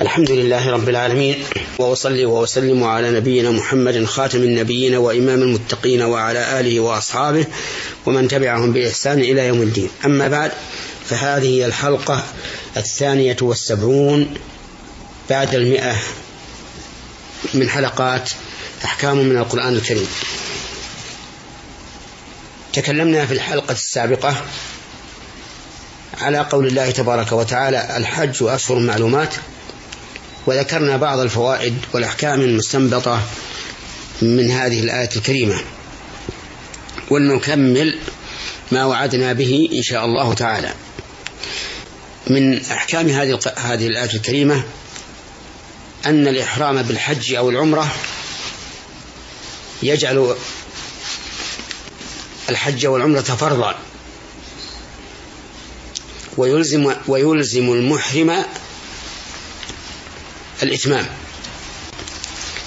الحمد لله رب العالمين وأصلي وأسلم على نبينا محمد خاتم النبيين وإمام المتقين وعلى آله وأصحابه ومن تبعهم بإحسان إلى يوم الدين. أما بعد فهذه الحلقة الثانية والسبعون بعد المئة من حلقات أحكام من القرآن الكريم. تكلمنا في الحلقة السابقة على قول الله تبارك وتعالى الحج أشهر معلومات وذكرنا بعض الفوائد والأحكام المستنبطة من هذه الآية الكريمة. ونكمل ما وعدنا به إن شاء الله تعالى. من أحكام هذه هذه الآية الكريمة أن الإحرام بالحج أو العمرة يجعل الحج والعمرة فرضا. ويلزم ويلزم المحرم الإتمام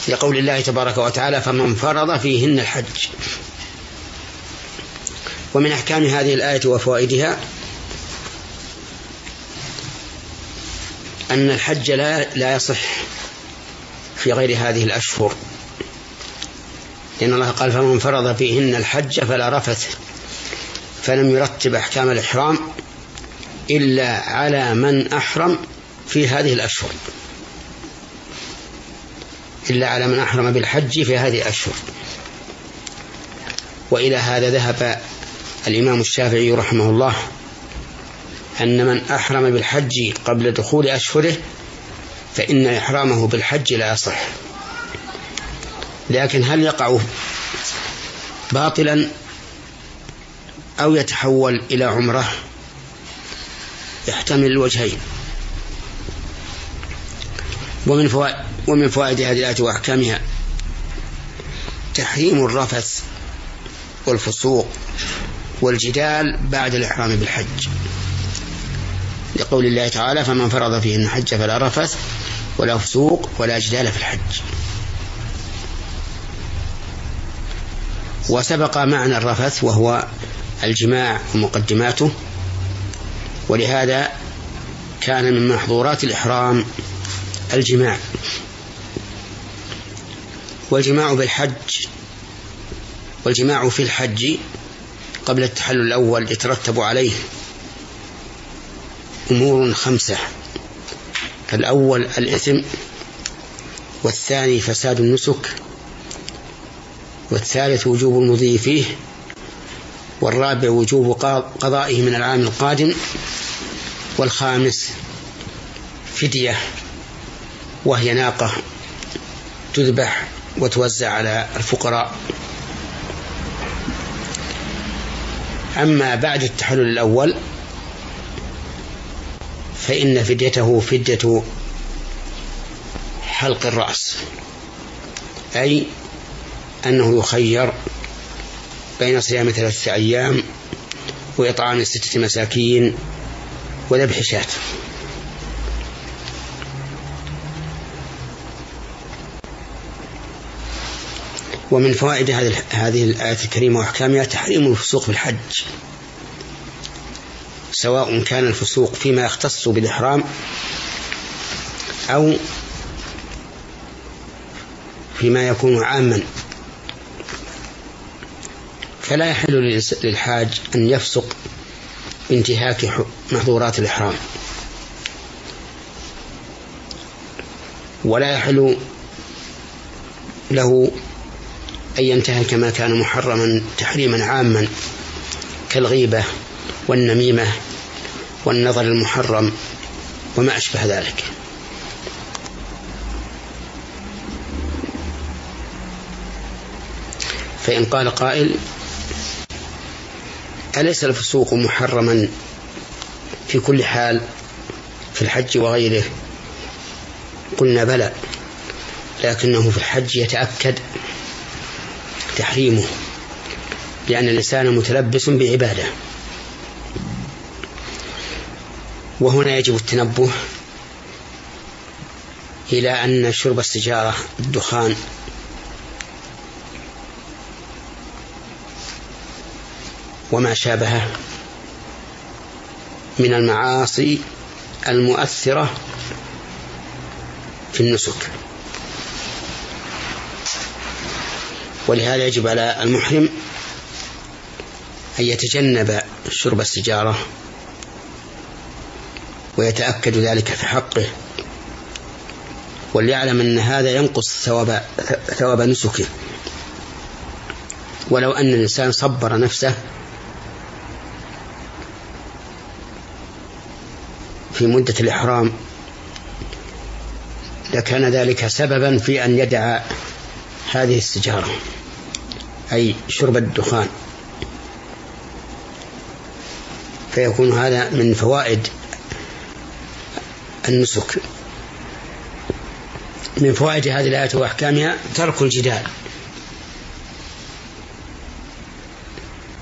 لقول الله تبارك وتعالى فمن فرض فيهن الحج. ومن أحكام هذه الآية وفوائدها أن الحج لا لا يصح في غير هذه الأشهر. لأن الله قال فمن فرض فيهن الحج فلا رفث فلم يرتب أحكام الإحرام إلا على من أحرم في هذه الأشهر. إلا على من أحرم بالحج في هذه الأشهر. وإلى هذا ذهب الإمام الشافعي رحمه الله أن من أحرم بالحج قبل دخول أشهره فإن إحرامه بالحج لا يصح. لكن هل يقع باطلا أو يتحول إلى عمرة؟ يحتمل الوجهين. ومن فوائد ومن فوائد هذه الآية وأحكامها تحريم الرفث والفسوق والجدال بعد الإحرام بالحج. لقول الله تعالى فمن فرض فيهن الحج فلا رفث ولا فسوق ولا جدال في الحج. وسبق معنى الرفث وهو الجماع ومقدماته ولهذا كان من محظورات الإحرام الجماع. والجماع بالحج والجماع في الحج قبل التحلل الأول يترتب عليه أمور خمسة. الأول الإثم والثاني فساد النسك والثالث وجوب المضي فيه والرابع وجوب قضائه من العام القادم والخامس فدية. وهي ناقة تذبح وتوزع على الفقراء. أما بعد التحلل الأول فإن فديته فدية حلق الرأس أي أنه يخير بين صيام ثلاثة أيام وإطعام ستة مساكين وذبح شاة. ومن فوائد هذه الآية الكريمة وأحكامها تحريم الفسوق في الحج. سواء كان الفسوق فيما يختص بالإحرام أو فيما يكون عاما. فلا يحل للحاج أن يفسق بانتهاك محظورات الإحرام. ولا يحل له أن ينتهك ما كان محرما تحريما عاما كالغيبة والنميمة والنظر المحرم وما أشبه ذلك. فإن قال قائل أليس الفسوق محرما في كل حال في الحج وغيره؟ قلنا بلى لكنه في الحج يتأكد تحريمه لأن الإنسان متلبس بعبادة. وهنا يجب التنبه إلى أن شرب السجارة الدخان وما شابهه من المعاصي المؤثرة في النسك. ولهذا يجب على المحرم أن يتجنب شرب السجارة ويتأكد ذلك في حقه وليعلم أن هذا ينقص ثواب ثواب نسكه. ولو أن الإنسان صبر نفسه في مدة الإحرام لكان ذلك سببا في أن يدع هذه السجارة أي شرب الدخان. فيكون هذا من فوائد النسك. من فوائد هذه الآية وأحكامها ترك الجدال.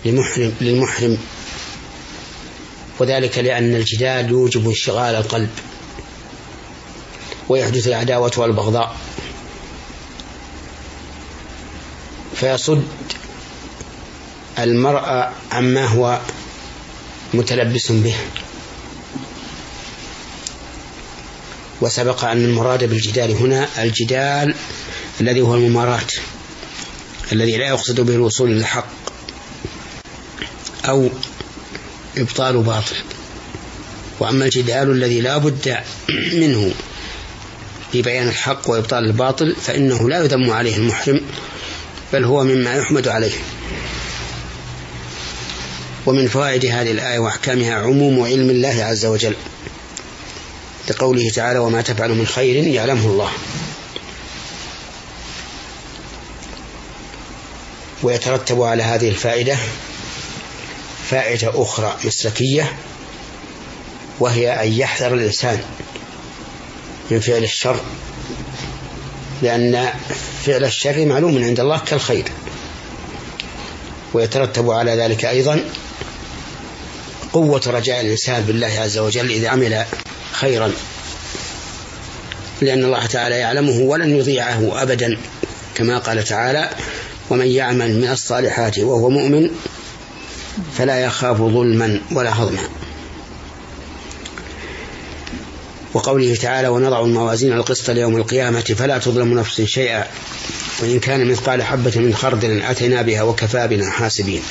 للمحرم للمحرم. وذلك لأن الجدال يوجب انشغال القلب ويحدث العداوة والبغضاء. فيصد المرأة عما هو متلبس به. وسبق أن المراد بالجدال هنا الجدال الذي هو المماراة الذي لا يقصد به الوصول إلى الحق أو إبطال باطل. وأما الجدال الذي لا بد منه في بيان الحق وإبطال الباطل فإنه لا يذم عليه المحرم بل هو مما يحمد عليه. ومن فوائد هذه الآية وأحكامها عموم علم الله عز وجل لقوله تعالى وما تفعل من خير يعلمه الله ويترتب على هذه الفائدة فائدة أخرى مسلكية وهي أن يحذر الإنسان من فعل الشر لأن فعل الشر معلوم عند الله كالخير. ويترتب على ذلك أيضا قوة رجاء الإنسان بالله عز وجل إذا عمل خيرا. لأن الله تعالى يعلمه ولن يضيعه أبدا كما قال تعالى ومن يعمل من الصالحات وهو مؤمن فلا يخاف ظلما ولا هضما. وقوله تعالى ونضع الموازين القسط ليوم القيامة فلا تظلم نفس شيئا وإن كان مثقال حبة من خردل أتينا بها وكفى بنا حاسبين.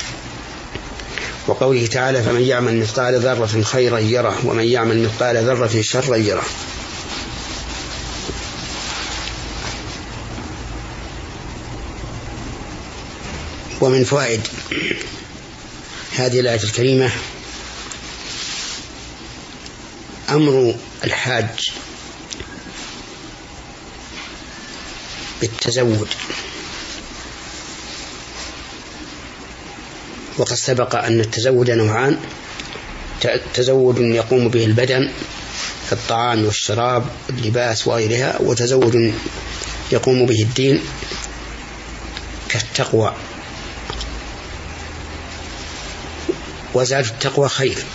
وقوله تعالى فمن يعمل مثقال ذرة خيرا يره ومن يعمل مثقال ذرة شرا يره. ومن فوائد هذه الآية الكريمة أمر الحاج بالتزود. وقد سبق أن التزود نوعان. تزود يقوم به البدن كالطعام والشراب واللباس وغيرها وتزود يقوم به الدين كالتقوى. وزاد التقوى خير.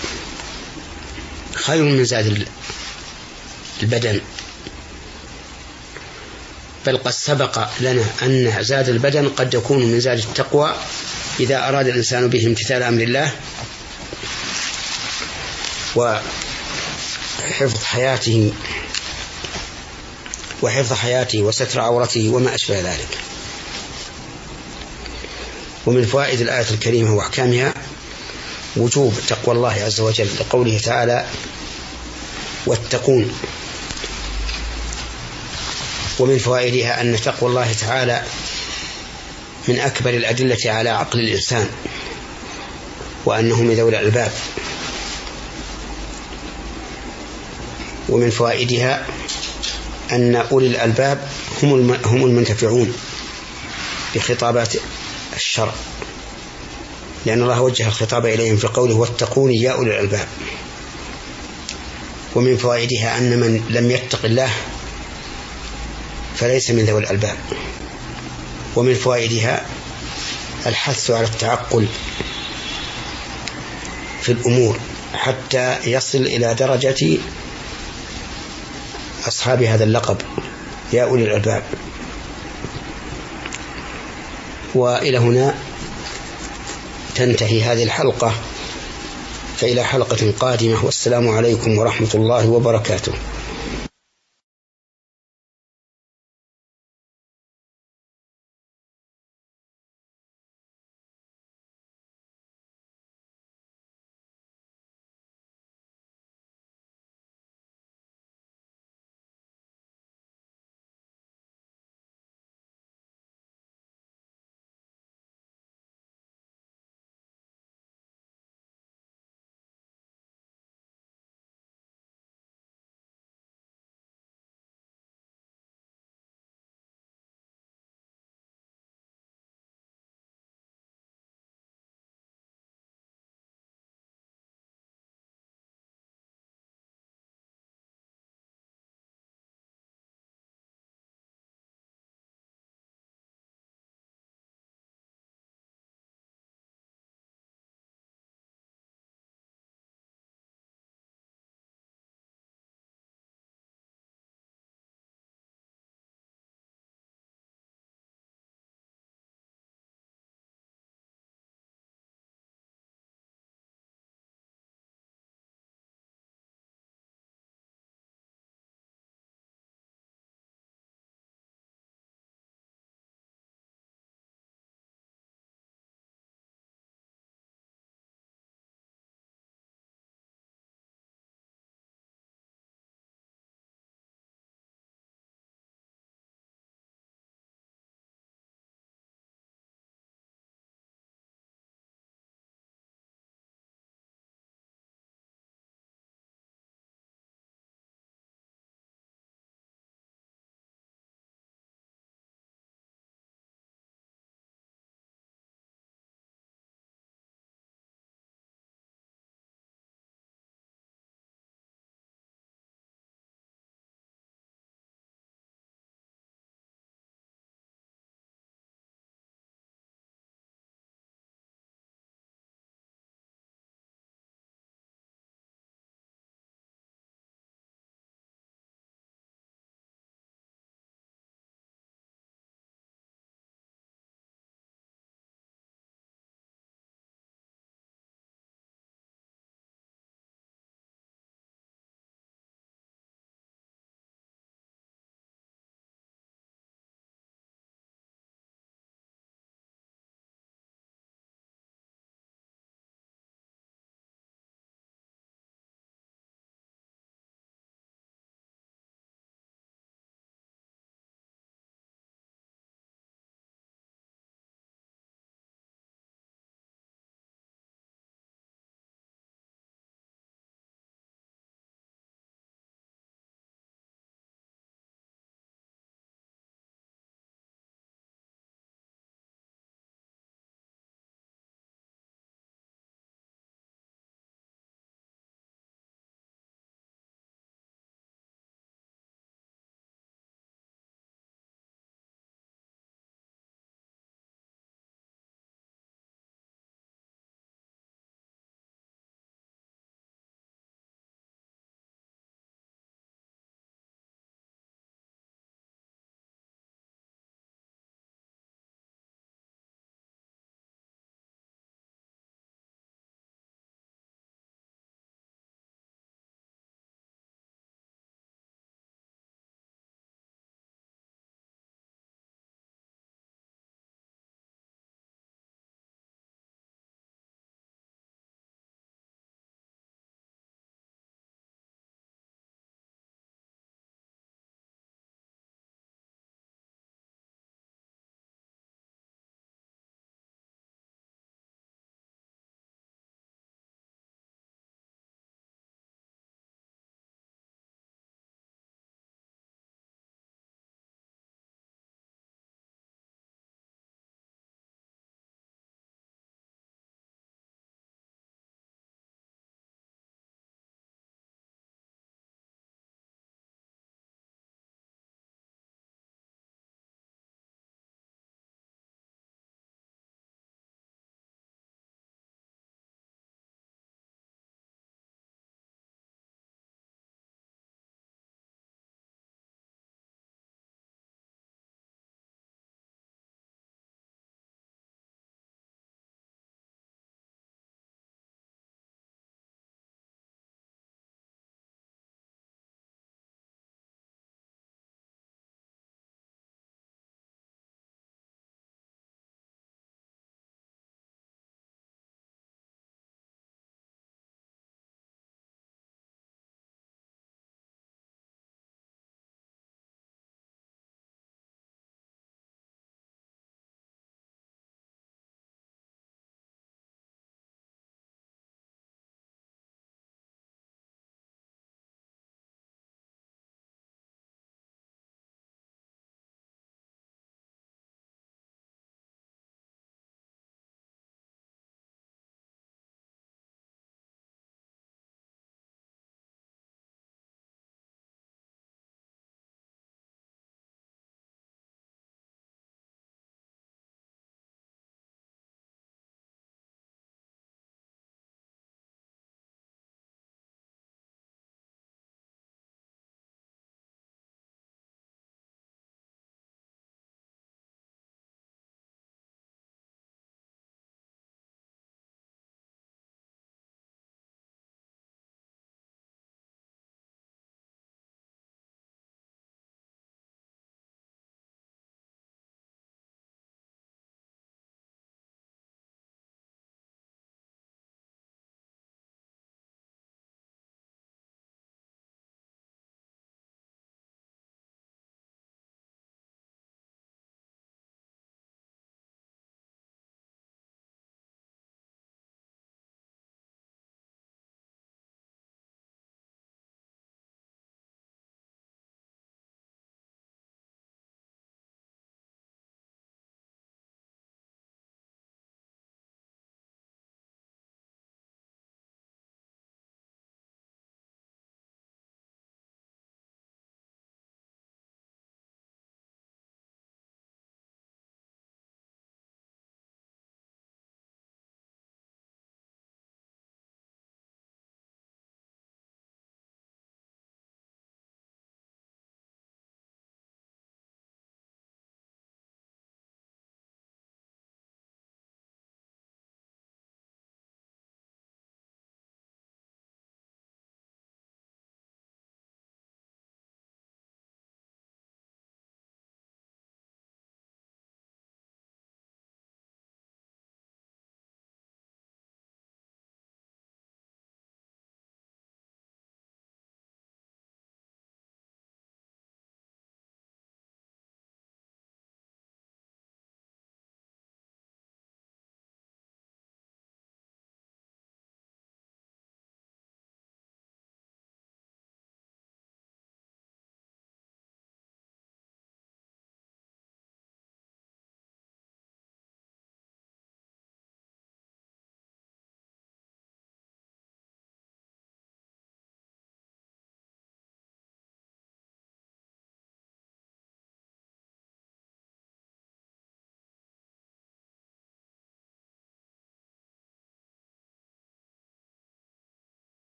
خير من زاد البدن. بل قد سبق لنا أن زاد البدن قد يكون من زاد التقوى إذا أراد الإنسان به امتثال أمر الله وحفظ حياته وحفظ حياته وستر عورته وما أشبه ذلك. ومن فوائد الآية الكريمة وأحكامها وجوب تقوى الله عز وجل لقوله تعالى واتقون. ومن فوائدها أن تقوى الله تعالى من أكبر الأدلة على عقل الإنسان وأنه من ذوي الألباب. ومن فوائدها أن أولي الألباب هم هم المنتفعون بخطابات الشرع. لأن الله وجه الخطاب إليهم في قوله واتقوني يا أولي الألباب. ومن فوائدها أن من لم يتق الله فليس من ذوي الألباب. ومن فوائدها الحث على التعقل في الأمور حتى يصل إلى درجة أصحاب هذا اللقب. يا أولي الألباب. وإلى هنا تنتهي هذه الحلقة فإلى حلقة قادمة والسلام عليكم ورحمة الله وبركاته.